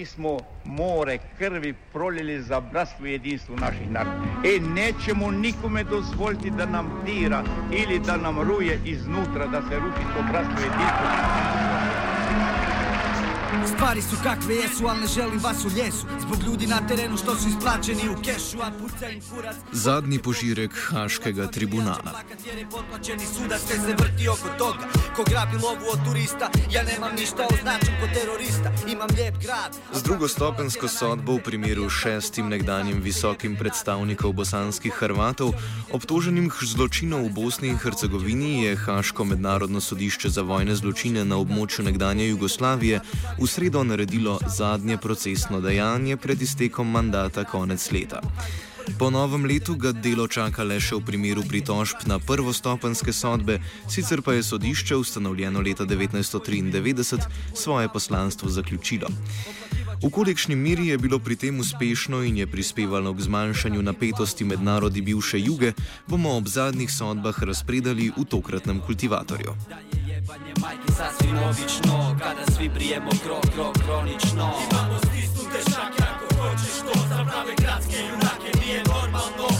Mi smo more krvi prolili za bratstvo i jedinstvo naših naroda. E nećemo nikome dozvoliti da nam dira ili da nam ruje iznutra, da se ruši to bratstvo i jedinstvo. Stvari su kakve jesu, ali ne želim vas u ljesu Zbog ljudi na terenu što su isplaćeni u kešu A puca im kurac. Zadnji požirek Haškega tribunala. Potplaćeni sudac te se vrti oko toga. Ko grabi lovu od turista Ja nemam ništa označen ko terorista. Imam lijep grad Z drugostopensko sodbo v primeru šestim nekdanjim visokim predstavnikov bosanskih Hrvatov, obtoženim zločinov v Bosni in Hercegovini, je Haško mednarodno sodišče za vojne zločine na območju nekdanje Jugoslavije v sredo naredilo zadnje procesno dejanje pred iztekom mandata konec leta. Po novem letu ga delo čaka le še v primeru pritožb na prvostopenske sodbe, sicer pa je sodišče, ustanovljeno leta 1993, svoje poslanstvo zaključilo. V kolikšni meri je bilo pri tem uspešno in je prispevalo k zmanjšanju napetosti med narodi bivše juge, bomo ob zadnjih sodbah razpredali v tokratnem kultivatorju. Majke sasvim logično Kada svi brijemo krok, krok, kronično Imamo stisnute šake ako hoćeš to Za prave gradske junake nije normalno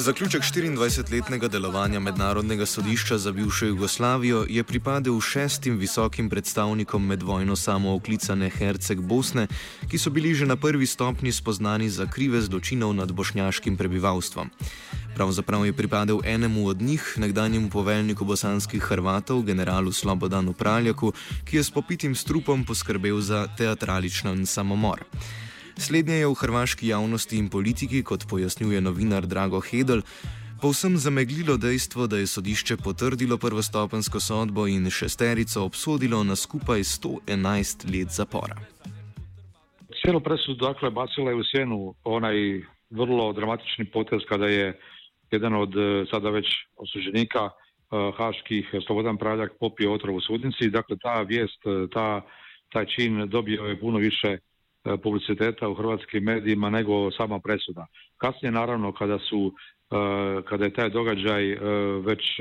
Zaključek 24-letnega delovanja Mednarodnega sodišča za bivšo Jugoslavijo je pripadel šestim visokim predstavnikom med vojno samooklicane Herceg Bosne, ki so bili že na prvi stopni spoznani za krive zločinov nad bošnjaškim prebivalstvom. Pravzaprav je pripadel enemu od njih, nekdanjemu poveljniku bosanskih Hrvatov, generalu Slobodanu Praljaku, ki je s popitim strupom poskrbel za teatraličen samomor. Slednje je v hrvaški javnosti in politiki, kot pojasnjuje novinar Drago Hedel, povsem zameglilo dejstvo, da je sodišče potrdilo prvostopensko sodbo in šesterico obsodilo na skupaj 111 let zapora. Cijelu presudu dakle, bacila je u sjenu onaj vrlo dramatični potez kada je jedan od e, sada već osuđenika e, haških Slobodan Praljak popio otrov u sudnici. Dakle, ta vijest, ta, taj čin dobio je puno više E, publiciteta u hrvatskim medijima nego sama presuda. Kasnije naravno kada su e, kada je taj događaj e, već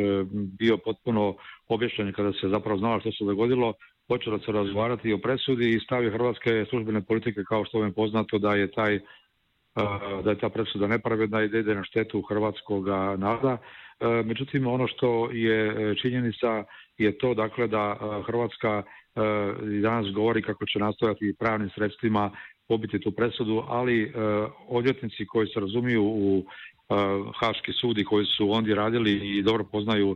bio potpuno obješten kada se zapravo znalo što se dogodilo, počelo se razgovarati o presudi i stavi hrvatske službene politike kao što vam je poznato da je taj da je ta presuda nepravedna i da ide na štetu hrvatskog naroda. Međutim, ono što je činjenica je to dakle da Hrvatska i danas govori kako će nastojati pravnim sredstvima pobiti tu presudu, ali odvjetnici koji se razumiju u Haški sud i koji su ondje radili i dobro poznaju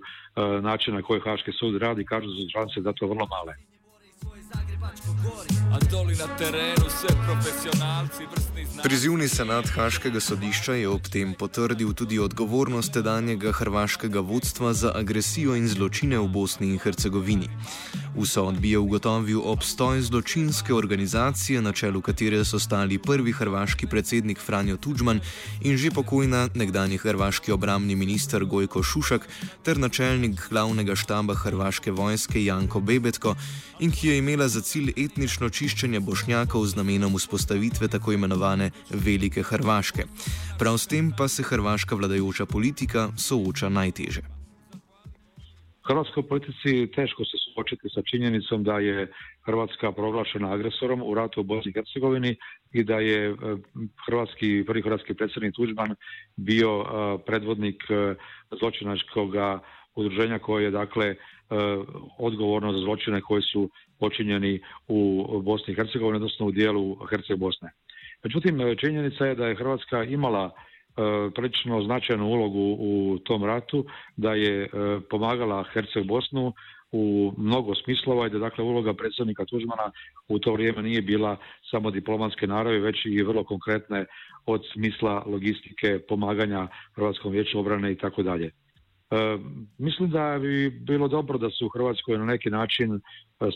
način na koji Haški sud radi, kažu za članice da to vrlo male. Prizivni senat Haškega sodišča je ob tem potrdil tudi odgovornost tedanjega hrvaškega vodstva za agresijo in zločine v Bosni in Hercegovini. V sodbi je ugotovil obstoj zločinske organizacije, na čelu katere so stali prvi hrvaški predsednik Franjo Tudžman in že pokojna nekdani hrvaški obramni minister Gojko Šušak ter načelnik glavnega štaba hrvaške vojske Janko Bebetko in ki je imela za cilj etnično čiščenje bošnjakov z namenom vzpostavitve tako imenovane Velike Hrvaške. Prav s tem pa se hrvaška vladajoča politika sooča najteže. Hrvatskoj politici teško se suočiti sa činjenicom da je Hrvatska proglašena agresorom u ratu u Bosni i Hercegovini i da je hrvatski, prvi hrvatski predsjednik Tuđman bio predvodnik zločinačkog udruženja koje je dakle odgovorno za zločine koji su počinjeni u Bosni i Hercegovini, odnosno u dijelu Herceg Bosne. Međutim, činjenica je da je Hrvatska imala prilično značajnu ulogu u tom ratu, da je pomagala Herceg Bosnu u mnogo smislova i da dakle uloga predsjednika Tuđmana u to vrijeme nije bila samo diplomatske naravi, već i vrlo konkretne od smisla logistike, pomaganja Hrvatskom vijeću obrane i tako dalje. E, mislim da bi bilo dobro da se u Hrvatskoj na neki način e,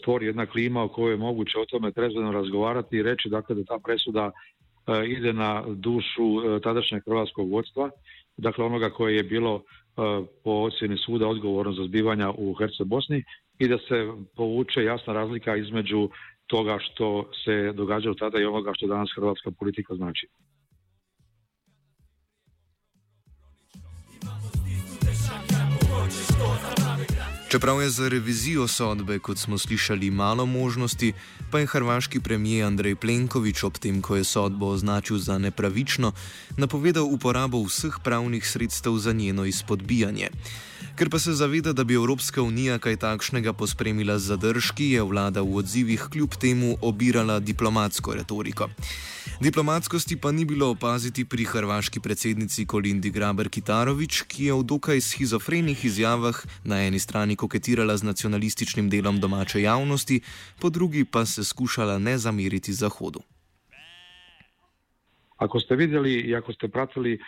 stvori jedna klima o kojoj je moguće o tome trezveno razgovarati i reći dakle da ta presuda e, ide na dušu tadašnjeg hrvatskog vodstva, dakle onoga koje je bilo po ocjeni suda odgovorno za zbivanja u Herce Bosni i da se povuče jasna razlika između toga što se događalo tada i onoga što danas hrvatska politika znači. Čeprav je za revizijo sodbe, kot smo slišali, malo možnosti, pa je hrvaški premijer Andrej Plenković ob tem, ko je sodbo označil za nepravično, napovedal uporabo vseh pravnih sredstev za njeno izpodbijanje. Ker pa se zaveda, da bi Evropska unija kaj takšnega pospremila z zadržki, je vlada v odzivih kljub temu obirala diplomatsko retoriko. Diplomatskosti pa ni bilo opaziti pri hrvaški predsednici Kolindi Graber-Kitarovič, ki je v dokaj schizofrenih izjavah na eni strani koketirala z nacionalističnim delom domače javnosti, po drugi pa se skušala ne zameriti Zahodu. Ako ste vidjeli i ako ste pratili, eh,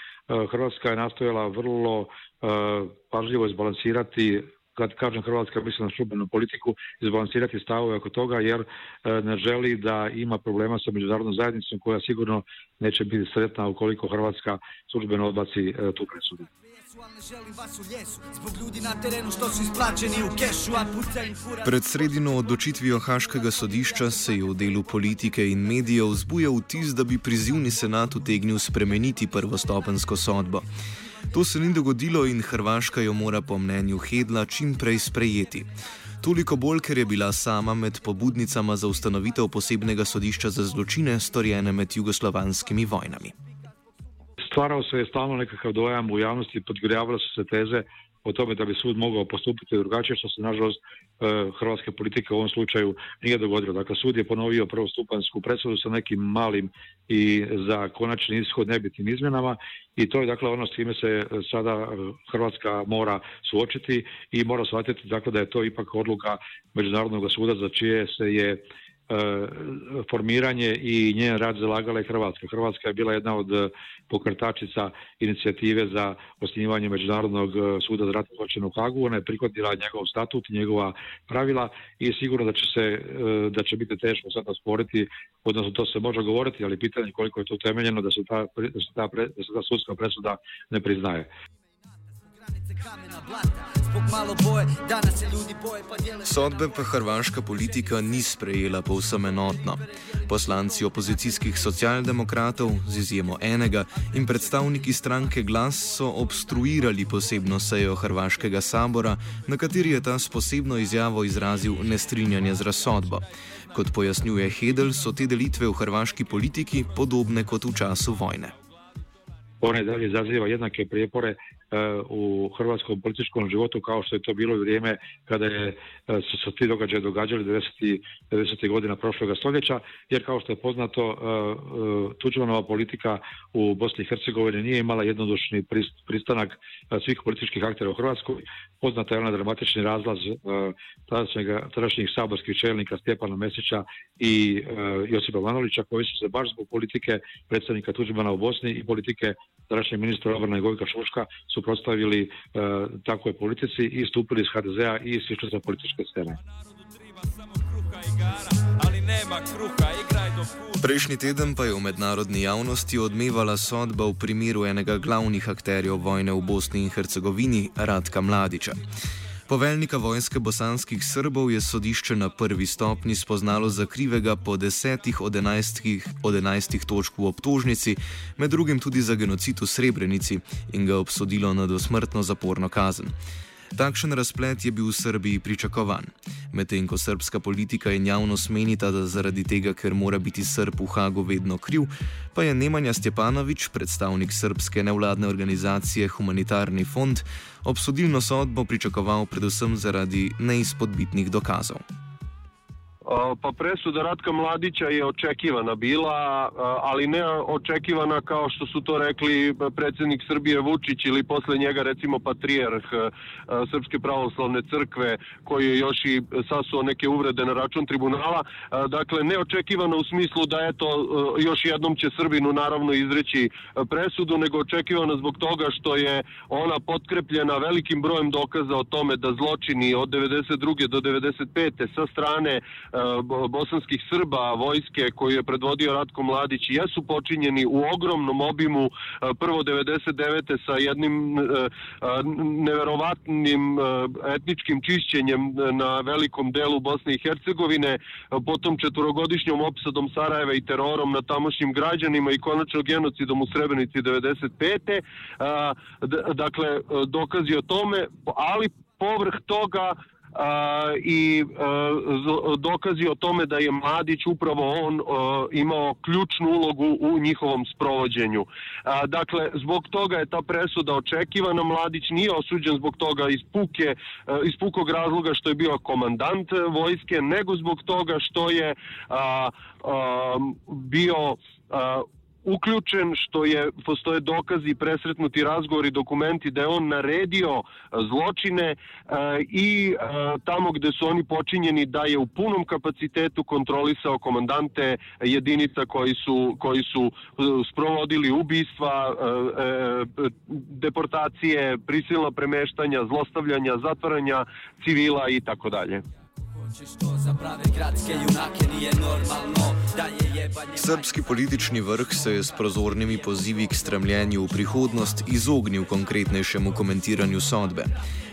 Hrvatska je nastojala vrlo eh, pažljivo izbalansirati kad kažem Hrvatska mislim na službenu politiku, izbalansirati stavove oko toga jer e, ne želi da ima problema sa međunarodnom zajednicom koja sigurno neće biti sretna ukoliko Hrvatska službeno odbaci tu presudu. Pred sredino odločitvijo Haškega sodišča se je v delu politike in medijev vzbujal vtis, da bi prizivni senat utegnil spremeniti prvostopensko sodbo. To se ni dogodilo in Hrvaška jo mora po mnenju Hedla čim prej sprejeti. Toliko bolj, ker je bila sama med pobudnicama za ustanovitev posebnega sodišča za zločine, storjene med jugoslovanskimi vojnami. Stvarao se je stalno nekakav dojam u javnosti, podgrijavale su se teze o tome da bi sud mogao postupiti drugačije, što se nažalost e, hrvatske politike u ovom slučaju nije dogodilo. Dakle, sud je ponovio prvostupansku presudu sa nekim malim i za konačni ishod nebitnim izmjenama i to je dakle ono s time se sada Hrvatska mora suočiti i mora shvatiti dakle da je to ipak odluka Međunarodnog suda za čije se je E, formiranje i njen rad zalagala je Hrvatska. Hrvatska je bila jedna od e, pokretačica inicijative za osnivanje Međunarodnog e, suda za ratne zločine u Hagu. Ona je prihvatila njegov statut, njegova pravila i sigurno da će, se, da će biti teško sada sporiti, odnosno to se može govoriti, ali pitanje koliko je to temeljeno da se ta, da se ta, da se ta sudska presuda ne priznaje. Sodbe pa hrvaška politika ni sprejela povsem enotno. Poslanci opozicijskih socialdemokratov, z izjemo enega, in predstavniki stranke Glas so obstruirali posebno sejo hrvaškega sabora, na kateri je ta s posebno izjavo izrazil nestrinjanje z razsodbo. Kot pojasnjuje Hedel, so te delitve v hrvaški politiki podobne kot v času vojne. One dalje izaziva jednake prijepore u hrvatskom političkom životu kao što je to bilo vrijeme kada je, e, su se ti događaje događali 90. 90. godina prošloga stoljeća, jer kao što je poznato e, e, Tuđmanova politika u Bosni i Hercegovini nije imala jednodušni pristanak svih političkih aktera u Hrvatskoj. Poznata je ona dramatični razlaz tadašnjih saborskih čelnika Stjepana Mesića i Josipa Manolića koji su se baš zbog politike predsjednika Tuđmana u Bosni i politike tadašnjeg ministra obrane Gojka Šuška su suprotstavili e, takvoj politici i stupili iz HDZ-a i sišli sa političke scene. Prejšnji teden pa je v mednarodni javnosti odmevala sodba v primeru enega glavnih akterjev vojne v Bosni in Hercegovini, Radka Mladiča. Poveljnika vojske bosanskih Srbov je sodišče na prvi stopni spoznalo za krivega po desetih od enajstih, od enajstih točk v obtožnici, med drugim tudi za genocid v Srebrenici in ga obsodilo na dosmrtno zaporno kazen. Takšen razplet je bil v Srbiji pričakovan. Medtem ko srpska politika in javnost menita, da zaradi tega, ker mora biti Srb v Hagu vedno kriv, pa je Nemanja Stjepanovič, predstavnik srpske nevladne organizacije Humanitarni fond, obsodilno sodbo pričakoval predvsem zaradi neizpodbitnih dokazov. Pa presuda Ratka Mladića je očekivana bila, ali ne očekivana kao što su to rekli predsjednik Srbije Vučić ili posle njega recimo patrijarh Srpske pravoslavne crkve koji je još i sasuo neke uvrede na račun tribunala. Dakle, neočekivano u smislu da eto još jednom će Srbinu naravno izreći presudu, nego očekivano zbog toga što je ona potkrepljena velikim brojem dokaza o tome da zločini od 92. do 95. sa strane bosanskih Srba vojske koju je predvodio Ratko Mladić jesu počinjeni u ogromnom obimu prvo 99. sa jednim neverovatnim etničkim čišćenjem na velikom delu Bosne i Hercegovine, potom četvorogodišnjom opsadom Sarajeva i terorom na tamošnjim građanima i konačno genocidom u Srebrenici 95. Dakle, dokazi o tome, ali povrh toga a, i a, dokazi o tome da je Mladić upravo on a, imao ključnu ulogu u njihovom sprovođenju. A, dakle, zbog toga je ta presuda očekivana. Mladić nije osuđen zbog toga iz, puke, a, iz pukog razloga što je bio komandant vojske, nego zbog toga što je a, a, bio a, uključen, što je, postoje dokazi, presretnuti razgovori, dokumenti da je on naredio zločine i tamo gde su oni počinjeni da je u punom kapacitetu kontrolisao komandante jedinica koji su, koji su sprovodili ubistva, deportacije, prisilna premeštanja, zlostavljanja, zatvaranja civila i tako dalje. Srpski politični vrh se je s prozornimi pozivi k stremljenju v prihodnost izognil konkretnejšemu komentiranju sodbe.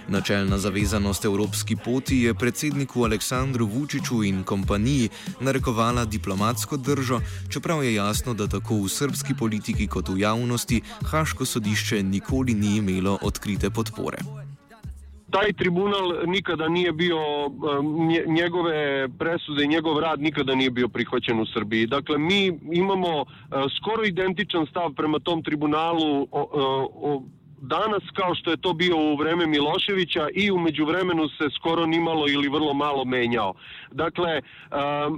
Načelna zavezanost evropski poti je predsedniku Aleksandru Vučiću in kompaniji narekovala diplomatsko držo, čeprav je jasno, da tako v srpski politiki kot v javnosti Haško sodišče nikoli ni imelo odkrite podpore. Taj tribunal nikada nije bio, njegove presude i njegov rad nikada nije bio prihvaćen u Srbiji. Dakle, mi imamo skoro identičan stav prema tom tribunalu o, o, danas kao što je to bio u vreme Miloševića i u međuvremenu se skoro nimalo ili vrlo malo menjao. Dakle,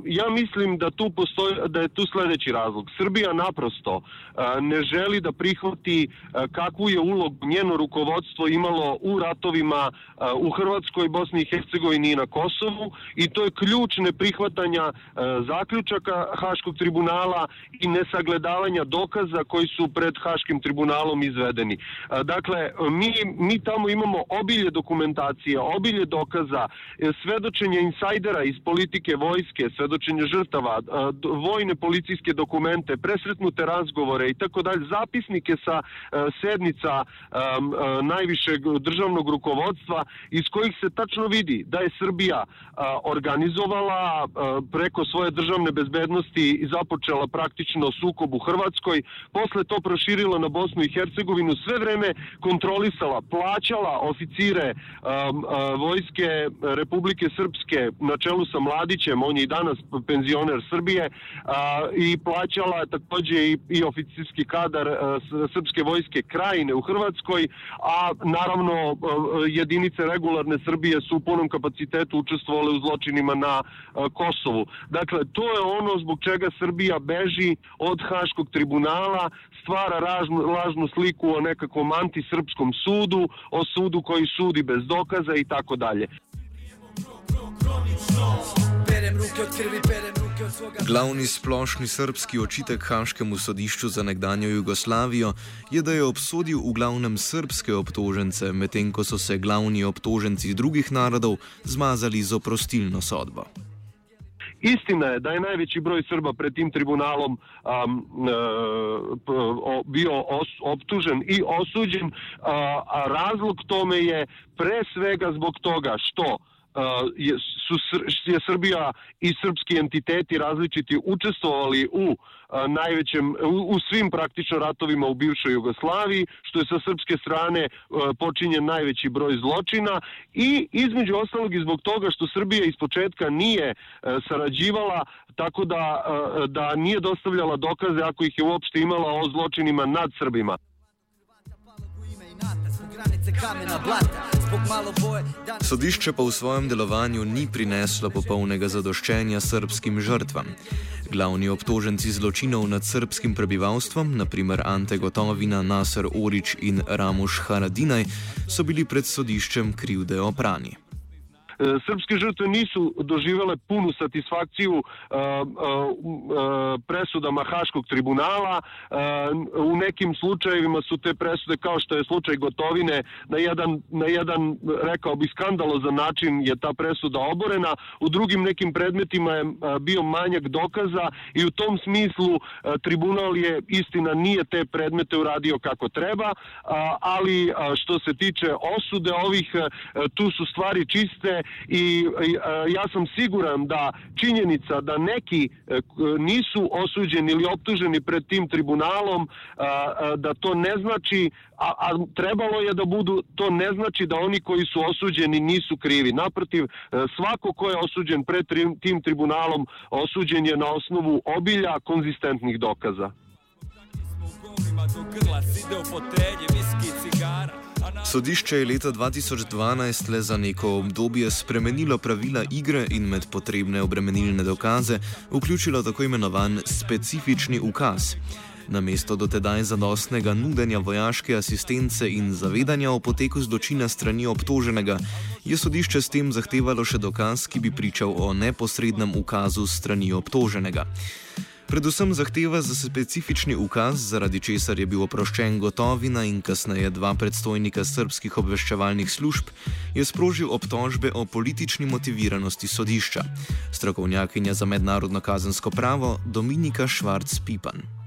ja mislim da tu postoji, da je tu sledeći razlog. Srbija naprosto ne želi da prihvati kakvu je ulogu njeno rukovodstvo imalo u ratovima u Hrvatskoj, Bosni i Hercegovini i na Kosovu i to je ključ neprihvatanja zaključaka Haškog tribunala i nesagledavanja dokaza koji su pred Haškim tribunalom izvedeni. Dakle, mi, mi tamo imamo obilje dokumentacije, obilje dokaza, svedočenja insajdera iz politike vojske, svedočenja žrtava, vojne policijske dokumente, presretnute razgovore i tako dalje, zapisnike sa sednica najvišeg državnog rukovodstva iz kojih se tačno vidi da je Srbija organizovala preko svoje državne bezbednosti i započela praktično sukob u Hrvatskoj, posle to proširila na Bosnu i Hercegovinu, sve vreme kontrolisala, plaćala oficire um, uh, vojske Republike Srpske na čelu sa Mladićem, on je i danas penzioner Srbije, uh, i plaćala takođe i, i oficirski kadar uh, Srpske vojske krajine u Hrvatskoj, a naravno jedinice regularne Srbije su u punom kapacitetu učestvovale u zločinima na Kosovu. Dakle, to je ono zbog čega Srbija beži od Haškog tribunala, stvara ražnu, lažnu sliku o nekakvom antisrpskom sudu, o sudu koji sudi bez dokaza i tako dalje. Glavni splošni srpski očitek Haškemu sodišču za nekdanjo Jugoslavijo je, da je obsodil v glavnem srpske obtožence, medtem ko so se glavni obtoženci drugih narodov zmazali z oprostilno sodbo. Istina je da je najveći broj Srba pred tim tribunalom um, uh, bio os, optužen i osuđen, uh, a razlog tome je pre svega zbog toga što je, su, je Srbija i srpski entiteti različiti učestvovali u najvećem, u, u svim praktično ratovima u bivšoj Jugoslaviji, što je sa srpske strane počinjen najveći broj zločina i između ostalog i zbog toga što Srbija iz početka nije sarađivala tako da, da nije dostavljala dokaze ako ih je uopšte imala o zločinima nad Srbima. Sodišče pa v svojem delovanju ni prineslo popolnega zadoščenja srpskim žrtvam. Glavni obtoženci zločinov nad srpskim prebivalstvom, naprimer Ante Gotovina, Nasser Orič in Ramuš Haradinaj, so bili pred sodiščem krivde oprani. E, srpske žrtve nisu doživele punu satisfakciju e, e, presudama Haškog tribunala. U nekim slučajevima su te presude, kao što je slučaj Gotovine, na jedan, na jedan rekao bi, skandalozan način je ta presuda oborena. U drugim nekim predmetima je bio manjak dokaza i u tom smislu tribunal je, istina, nije te predmete uradio kako treba, ali što se tiče osude ovih, tu su stvari čiste i ja sam siguran da činjenica da neki e, nisu osuđeni ili optuženi pred tim tribunalom da to ne znači a, a trebalo je da budu to ne znači da oni koji su osuđeni nisu krivi naprotiv e, svako ko je osuđen pred tim tribunalom osuđen je na osnovu obilja konzistentnih dokaza do grla, side v fotelji, viski, cigara. Sodišče je leta 2012 le za neko obdobje spremenilo pravila igre in med potrebne obremenilne dokaze vključilo tako imenovan specifični ukaz. Namesto dotedaj zadostnega nudenja vojaške asistence in zavedanja o poteku zločina strani obtoženega, je sodišče s tem zahtevalo še dokaz, ki bi pričal o neposrednem ukazu strani obtoženega. Predvsem zahteva za specifični ukaz, zaradi česar je bil oproščen Gotovina in kasneje dva predstojnika srpskih obveščevalnih služb, je sprožil obtožbe o politični motiviranosti sodišča. Strokovnjakinja za mednarodno kazensko pravo Dominika Švarc-Pipan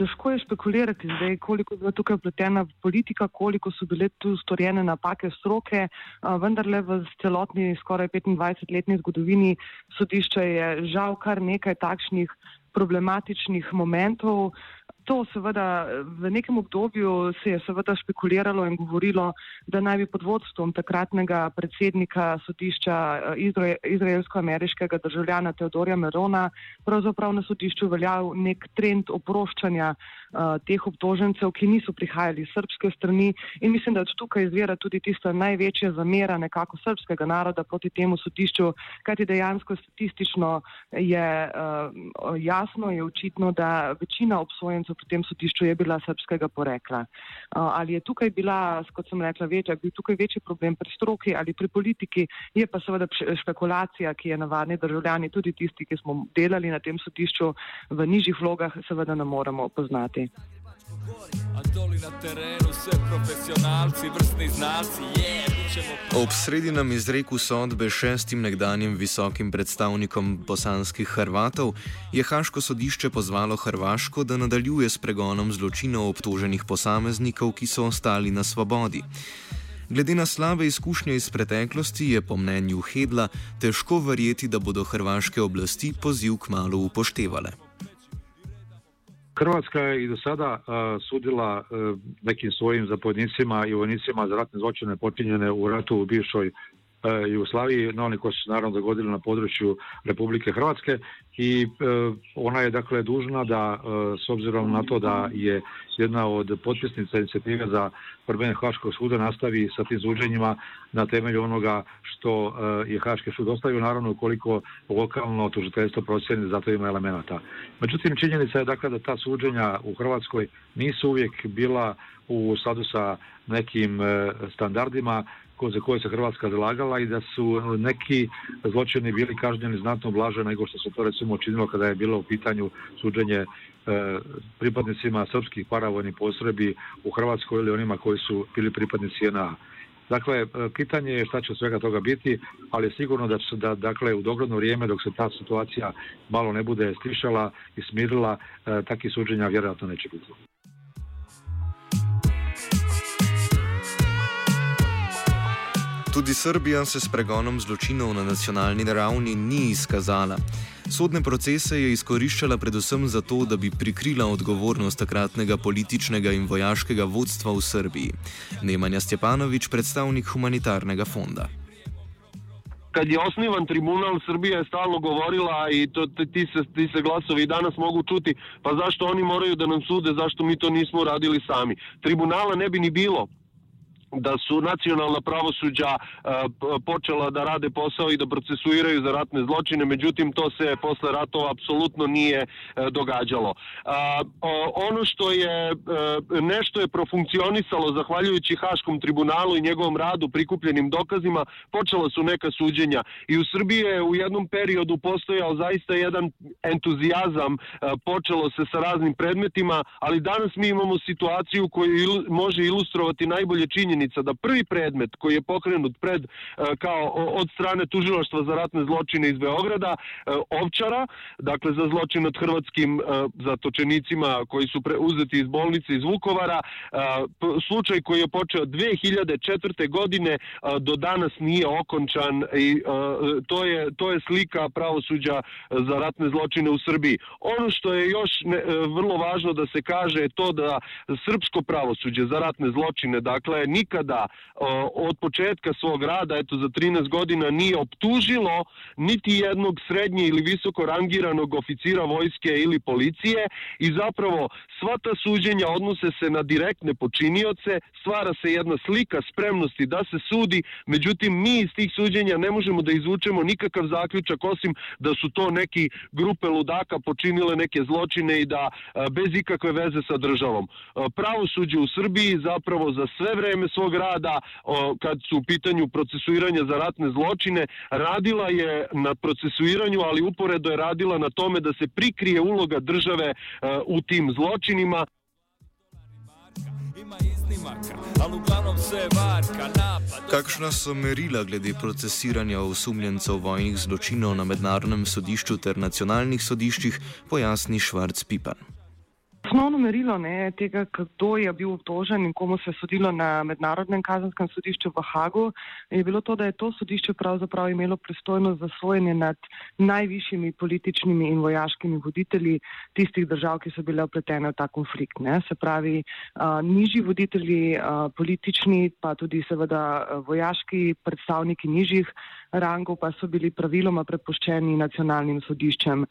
težko je špekulirati zdaj, koliko je bila tukaj upletena politika, koliko so bile tu storjene napake stroke, vendar le v celotni skoraj 25-letni zgodovini sodišča je žal kar nekaj takšnih problematičnih momentov. To seveda v nekem obdobju se je seveda špekuliralo in govorilo, da naj bi pod vodstvom takratnega predsednika sodišča eh, izraelsko-ameriškega državljana Teodorja Merona pravzaprav na sodišču veljal nek trend oproščanja uh, teh obtožencev, ki niso prihajali iz srpske strani. In mislim, da tukaj izvira tudi tista največja zamera nekako srpskega naroda proti temu sodišču, kajti dejansko statistično je uh, jasno, je očitno, da večina obsojencev pri tem sodišču je bila srpskega porekla. Ali je tukaj bila, kot sem rekla, večja, bil tukaj večji problem pri stroki ali pri politiki, je pa seveda špekulacija, ki je navadni državljani, tudi tisti, ki smo delali na tem sodišču v nižjih vlogah, seveda ne moremo poznati. Ob sredinem izreku sodbe šestim nekdanjim visokim predstavnikom bosanskih Hrvatov je Haško sodišče pozvalo Hrvaško, da nadaljuje s pregonom zločinov obtoženih posameznikov, ki so ostali na svobodi. Glede na slabe izkušnje iz preteklosti je po mnenju Hedla težko verjeti, da bodo hrvaške oblasti poziv k malu upoštevale. Hrvatska je i do sada sudila uh, nekim svojim zapovjednicima i vojnicima za ratne zločine počinjene u ratu u bivšoj E, Jugoslaviji, no oni koji su naravno dogodili na području Republike Hrvatske i e, ona je dakle dužna da e, s obzirom na to da je jedna od potpisnica inicijative za prvenje Haškog suda nastavi sa tim suđenjima na temelju onoga što je Haški sud ostavio, naravno ukoliko lokalno tužiteljstvo procjeni za to ima elemenata. Međutim, činjenica je dakle da ta suđenja u Hrvatskoj nisu uvijek bila u skladu sa nekim standardima za koje se Hrvatska zalagala i da su neki zločini bili kažnjeni znatno blaže nego što se to recimo učinilo kada je bilo u pitanju suđenje e, pripadnicima srpskih paravojnih posrebi u Hrvatskoj ili onima koji su bili pripadnici JNA. Dakle, e, pitanje je šta će svega toga biti, ali sigurno da će da, dakle, u dogledno vrijeme dok se ta situacija malo ne bude stišala i smirila, e, takvih suđenja vjerojatno neće biti. Tudi Srbija se s pregonom zločinov na nacionalni ravni ni izkazala. Sodne procese je izkoriščala predvsem zato, da bi prikrila odgovornost takratnega političnega in vojaškega vodstva v Srbiji. Nemanja Stjepanovič, predstavnik humanitarnega fonda. kad je osnivan tribunal, Srbija je stalno govorila i to, ti, se, ti se glasovi danas mogu čuti, pa zašto oni moraju da nam sude, zašto mi to nismo radili sami. Tribunala ne bi ni bilo da su nacionalna pravosuđa počela da rade posao i da procesuiraju za ratne zločine, međutim to se posle ratova apsolutno nije događalo. Ono što je nešto je profunkcionisalo zahvaljujući Haškom tribunalu i njegovom radu prikupljenim dokazima, počela su neka suđenja i u Srbiji je u jednom periodu postojao zaista jedan entuzijazam, počelo se sa raznim predmetima, ali danas mi imamo situaciju koju može ilustrovati najbolje činjenje činjenica da prvi predmet koji je pokrenut pred kao od strane tužilaštva za ratne zločine iz Beograda Ovčara, dakle za zločin nad hrvatskim zatočenicima koji su uzeti iz bolnice iz Vukovara, slučaj koji je počeo 2004. godine do danas nije okončan i to je, to je slika pravosuđa za ratne zločine u Srbiji. Ono što je još ne, vrlo važno da se kaže je to da srpsko pravosuđe za ratne zločine, dakle, nik nikada od početka svog rada, eto za 13 godina, nije optužilo niti jednog srednje ili visoko rangiranog oficira vojske ili policije i zapravo sva ta suđenja odnose se na direktne počinioce, stvara se jedna slika spremnosti da se sudi, međutim mi iz tih suđenja ne možemo da izvučemo nikakav zaključak osim da su to neki grupe ludaka počinile neke zločine i da bez ikakve veze sa državom. Pravosuđe u Srbiji zapravo za sve vreme svog rada kad su u pitanju procesuiranja za ratne zločine radila je na procesuiranju, ali uporedo je radila na tome da se prikrije uloga države u tim zločinima. Kakšna so merila glede procesiranja osumljencev vojnih zločinov na mednarodnem sodišču ter nacionalnih sodiščih, pojasni Švarc Pipan. Osnovno merilo ne, tega, kdo je bil obtožen in komu se je sodilo na mednarodnem kazenskem sodišču v Hagu, je bilo to, da je to sodišče pravzaprav imelo pristojnost za sojenje nad najvišjimi političnimi in vojaškimi voditelji tistih držav, ki so bile upletene v ta konflikt. Ne. Se pravi, a, nižji voditelji, a, politični, pa tudi seveda vojaški predstavniki nižjih rangov pa so bili praviloma prepuščeni nacionalnim sodiščem.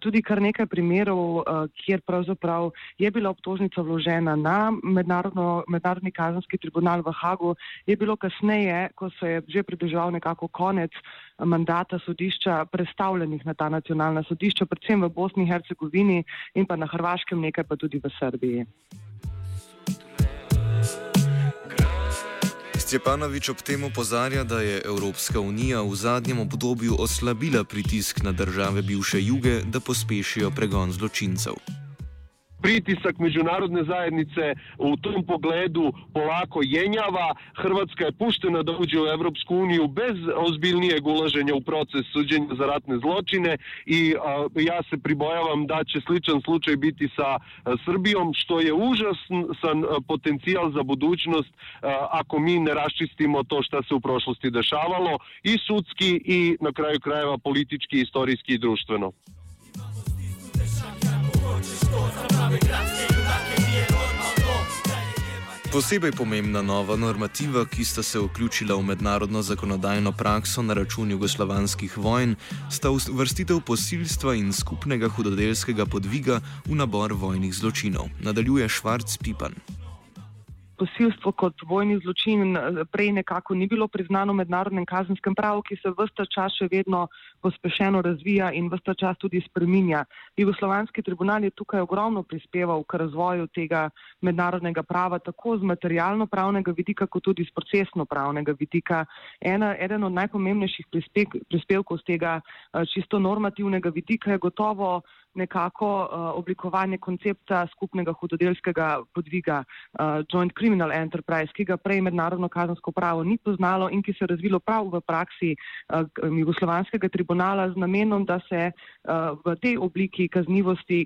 Tudi kar nekaj primerov, kjer pravzaprav je bila obtožnica vložena na mednarodni kazenski tribunal v Hagu, je bilo kasneje, ko se je že pridržal nekako konec mandata sodišča, predstavljenih na ta nacionalna sodišča, predvsem v Bosni in Hercegovini in pa na Hrvaškem, nekaj pa tudi v Srbiji. Stjepanovič ob tem opozarja, da je Evropska unija v zadnjem obdobju oslabila pritisk na države bivše juge, da pospešijo pregon zločincev. Pritisak međunarodne zajednice u tom pogledu polako jenjava. Hrvatska je puštena da uđe u Evropsku uniju bez ozbiljnijeg ulaženja u proces suđenja za ratne zločine i a, ja se pribojavam da će sličan slučaj biti sa a, Srbijom, što je užasan a, potencijal za budućnost ako mi ne raščistimo to šta se u prošlosti dešavalo i sudski i na kraju krajeva politički, istorijski i društveno. Posebej pomembna nova normativa, ki sta se vključila v mednarodno zakonodajno prakso na račun jugoslovanskih vojn, sta uvrstitev posilstva in skupnega hudodelskega podviga v nabor vojnih zločinov. Nadaljuje Švarc Pipan. Posilstvo kot vojni zločin prej nekako ni bilo priznano v mednarodnem kazenskem pravu, ki se vsta čas še vedno pospešeno razvija in vsta čas tudi spreminja. Jugoslovanski tribunal je tukaj ogromno prispeval k razvoju tega mednarodnega prava, tako z materialno-pravnega vidika, kot tudi z procesno-pravnega vidika. Ena, eden od najpomembnejših prispevkov z tega čisto normativnega vidika je gotovo nekako oblikovanje koncepta skupnega hudodelskega podviga Joint Criminal Enterprise, ki ga prej mednarodno kazansko pravo ni poznalo in ki se je razvilo prav v praksi Jugoslovanskega tribunala z namenom, da se v tej obliki kaznivosti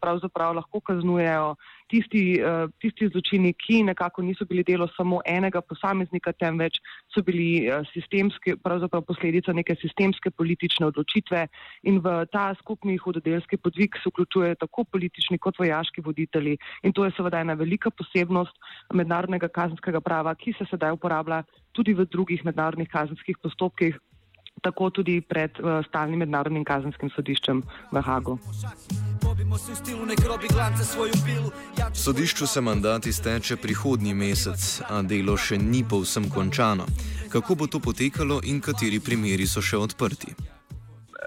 pravzaprav lahko kaznujejo tisti, uh, tisti zločini, ki nekako niso bili delo samo enega posameznika, temveč so bili uh, sistemske, pravzaprav posledica neke sistemske politične odločitve. In v ta skupni hudodelski podvig se vključujejo tako politični kot vojaški voditelji. In to je seveda ena velika posebnost mednarodnega kazenskega prava, ki se sedaj uporablja tudi v drugih mednarodnih kazenskih postopkih, tako tudi pred uh, stalnim mednarodnim kazenskim sodiščem v Hagu. Sodišču se mandat izteče prihodnji mesec, a delo še ni povsem končano. Kako bo to potekalo in kateri primeri so še odprti?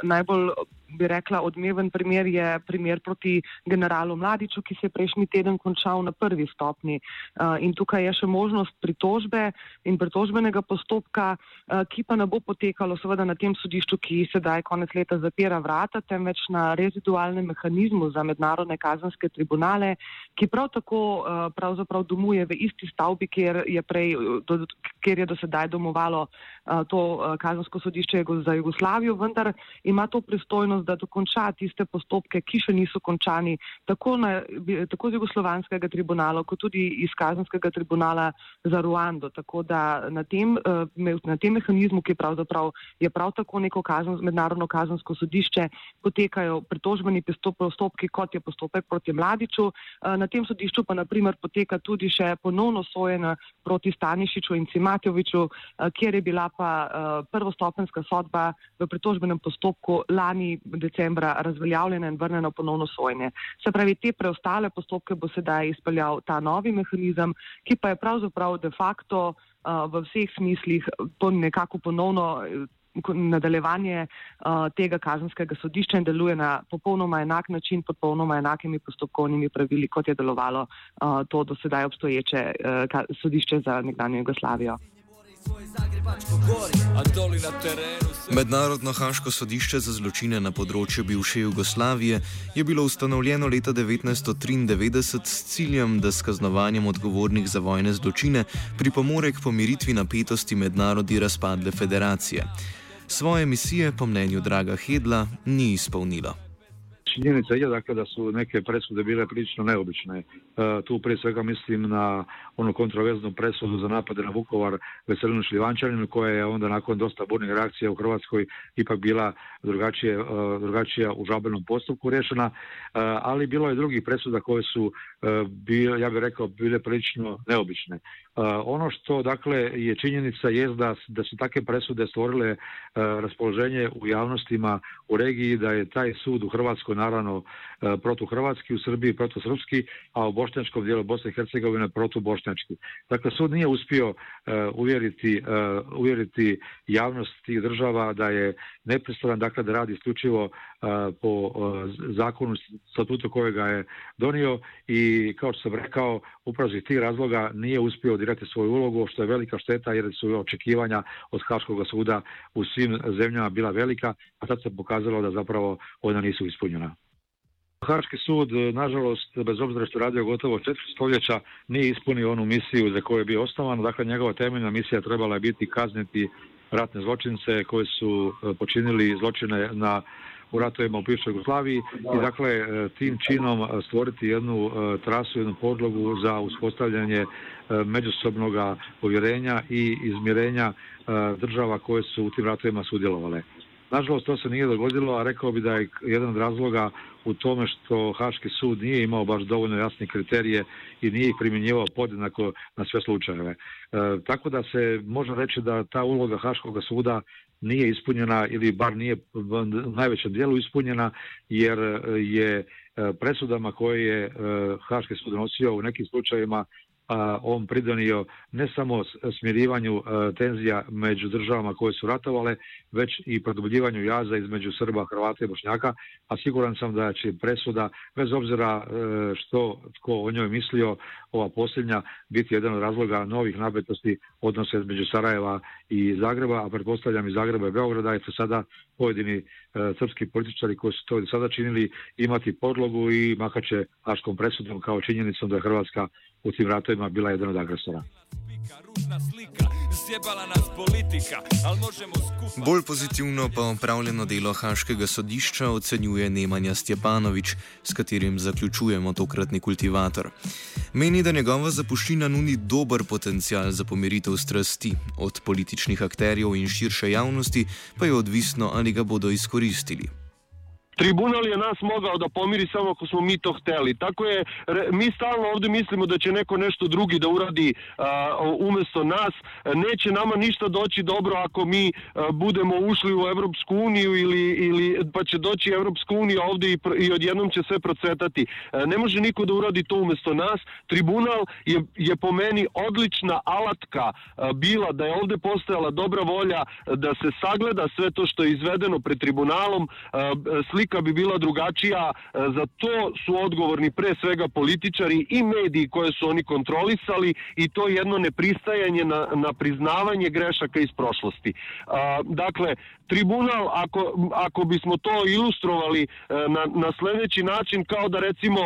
Najbolj bi rekla, odmeven primer je primer proti generalu Mladiču, ki se je prejšnji teden končal na prvi stopni. Uh, in tukaj je še možnost pritožbe in pritožbenega postopka, uh, ki pa ne bo potekalo seveda na tem sodišču, ki sedaj konec leta zapira vrata, temveč na rezidualnem mehanizmu za mednarodne kazanske tribunale, ki prav tako uh, pravzaprav domuje v isti stavbi, kjer je, prej, do, kjer je do sedaj domovalo to kazansko sodišče za Jugoslavijo, vendar ima to pristojnost da dokonča tiste postopke, ki še niso končani, tako, na, tako z Jugoslovanskega tribunala, kot tudi iz Kazanskega tribunala za Ruando. Tako da na tem, eh, na tem mehanizmu, ki pravzaprav je prav tako neko kazan, mednarodno kazansko sodišče, potekajo pritožbeni postopki, kot je postopek proti Mladiču. Eh, na tem sodišču pa naprimer poteka tudi še ponovno sojenje proti Stanišiču in Cimatjoviču, eh, kjer je bila pa prvostopenska sodba v pritožbenem postopku lani decembra razveljavljena in vrnjena ponovno sojenje. Se pravi, te preostale postopke bo sedaj izpeljal ta novi mehanizem, ki pa je pravzaprav de facto uh, v vseh smislih to nekako ponovno nadaljevanje uh, tega kazanskega sodišča in deluje na popolnoma enak način, pod popolnoma enakimi postopkovnimi pravili, kot je delovalo uh, to do sedaj obstoječe uh, sodišče za nekdanjo Jugoslavijo. Mednarodno haško sodišče za zločine na področju bivše Jugoslavije je bilo ustanovljeno leta 1993 s ciljem, da s kaznovanjem odgovornih za vojne zločine pripomore k pomiritvi napetosti med narodi razpadle federacije. Svoje misije, po mnenju Draga Hedla, ni izpolnilo. činjenica je dakle, da su neke presude bile prilično neobične. E, tu prije svega mislim na onu kontroverznu presudu za napade na Vukovar Veselinu Šljivančaninu koja je onda nakon dosta burnih reakcija u Hrvatskoj ipak bila drugačije, e, drugačija u žalbenom postupku rješena, e, ali bilo je drugih presuda koje su, bile, ja bih rekao, bile prilično neobične. Ono što dakle je činjenica je da, da su takve presude stvorile raspoloženje u javnostima u regiji da je taj sud u Hrvatskoj naravno protuhrvatski, u Srbiji protusrpski, a u bošnjačkom dijelu Bosne i Hercegovine protubošnjački. Dakle, sud nije uspio uvjeriti, uvjeriti javnost tih država da je nepristran, dakle da radi isključivo po zakonu statutu kojega je donio i kao što sam rekao, upravo iz tih razloga nije uspio odigrati svoju ulogu, što je velika šteta jer su očekivanja od Haškog suda u svim zemljama bila velika, a sad se pokazalo da zapravo ona nisu ispunjena. Haški sud, nažalost, bez obzira što radio gotovo četiri stoljeća, nije ispunio onu misiju za koju je bio osnovan. Dakle, njegova temeljna misija trebala je biti kazniti ratne zločince koji su počinili zločine na u ratovima u bivšoj Jugoslaviji i dakle tim činom stvoriti jednu trasu, jednu podlogu za uspostavljanje međusobnog povjerenja i izmirenja država koje su u tim ratovima sudjelovale. Nažalost, to se nije dogodilo, a rekao bi da je jedan od razloga u tome što Haški sud nije imao baš dovoljno jasne kriterije i nije ih primjenjivao podjednako na sve slučajeve. E, tako da se može reći da ta uloga Haškog suda nije ispunjena ili bar nije u najvećem dijelu ispunjena jer je presudama koje je Haški sud nosio u nekim slučajevima on pridonio ne samo smirivanju tenzija među državama koje su ratovale, već i produbljivanju jaza između Srba, Hrvata i Bošnjaka, a siguran sam da će presuda, bez obzira što tko o njoj mislio, ova posljednja biti jedan od razloga novih napetosti odnose između Sarajeva i Zagreba, a pretpostavljam i Zagreba i Beograda, jer se sada pojedini srpski političari koji su to sada činili imati podlogu i mahaće haškom presudom kao činjenicom da je Hrvatska u tim ratovima bila jedan od agresora. Bolj pozitivno pa opravljeno delo Haškega sodišča ocenjuje Nemanja Stjepanovič, s katerim zaključujemo tokratni kultivator. Meni, da njegova zapuščina nudi dober potencial za pomiritev strasti, od političnih akterjev in širše javnosti pa je odvisno, ali ga bodo izkoristili. Tribunal je nas mogao da pomiri samo ako smo mi to hteli. Tako je, mi stalno ovdje mislimo da će neko nešto drugi da uradi a, umjesto nas. Neće nama ništa doći dobro ako mi a, budemo ušli u Evropsku uniju ili, ili pa će doći Evropsku unija ovdje i, i odjednom će sve procvetati. A, ne može niko da uradi to umjesto nas. Tribunal je, je po meni odlična alatka bila da je ovdje postojala dobra volja da se sagleda sve to što je izvedeno pred tribunalom. Slika slika bi bila drugačija, za to su odgovorni pre svega političari i mediji koje su oni kontrolisali i to jedno nepristajanje na, na priznavanje grešaka iz prošlosti. Dakle, tribunal, ako, ako bismo to ilustrovali na, na sledeći način, kao da recimo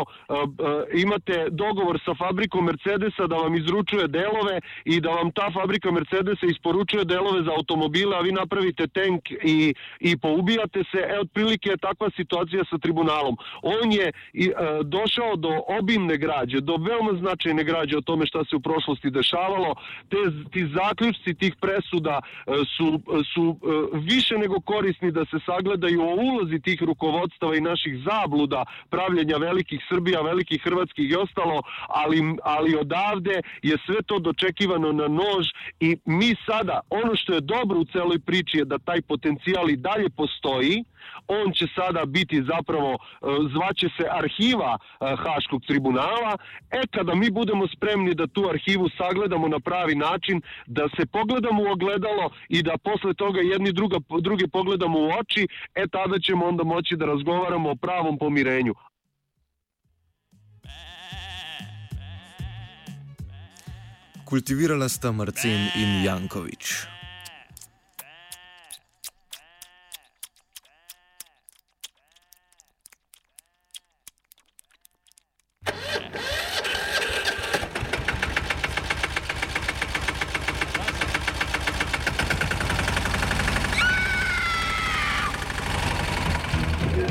imate dogovor sa fabrikom Mercedesa da vam izručuje delove i da vam ta fabrika Mercedesa isporučuje delove za automobile, a vi napravite tank i, i poubijate se, e, otprilike je takva situacija sa tribunalom. On je i, e, došao do obimne građe, do veoma značajne građe o tome šta se u prošlosti dešavalo. Te, ti zaključci tih presuda e, su, su e, više nego korisni da se sagledaju o ulozi tih rukovodstava i naših zabluda pravljenja velikih Srbija, velikih Hrvatskih i ostalo, ali, ali odavde je sve to dočekivano na nož i mi sada, ono što je dobro u celoj priči je da taj potencijal i dalje postoji, on će sada biti zapravo, zvaće se arhiva Haškog tribunala, e kada mi budemo spremni da tu arhivu sagledamo na pravi način, da se pogledamo u ogledalo i da posle toga jedni druga, drugi pogledamo u oči, e tada ćemo onda moći da razgovaramo o pravom pomirenju. Kultivirala sta Marcen in Jankovič.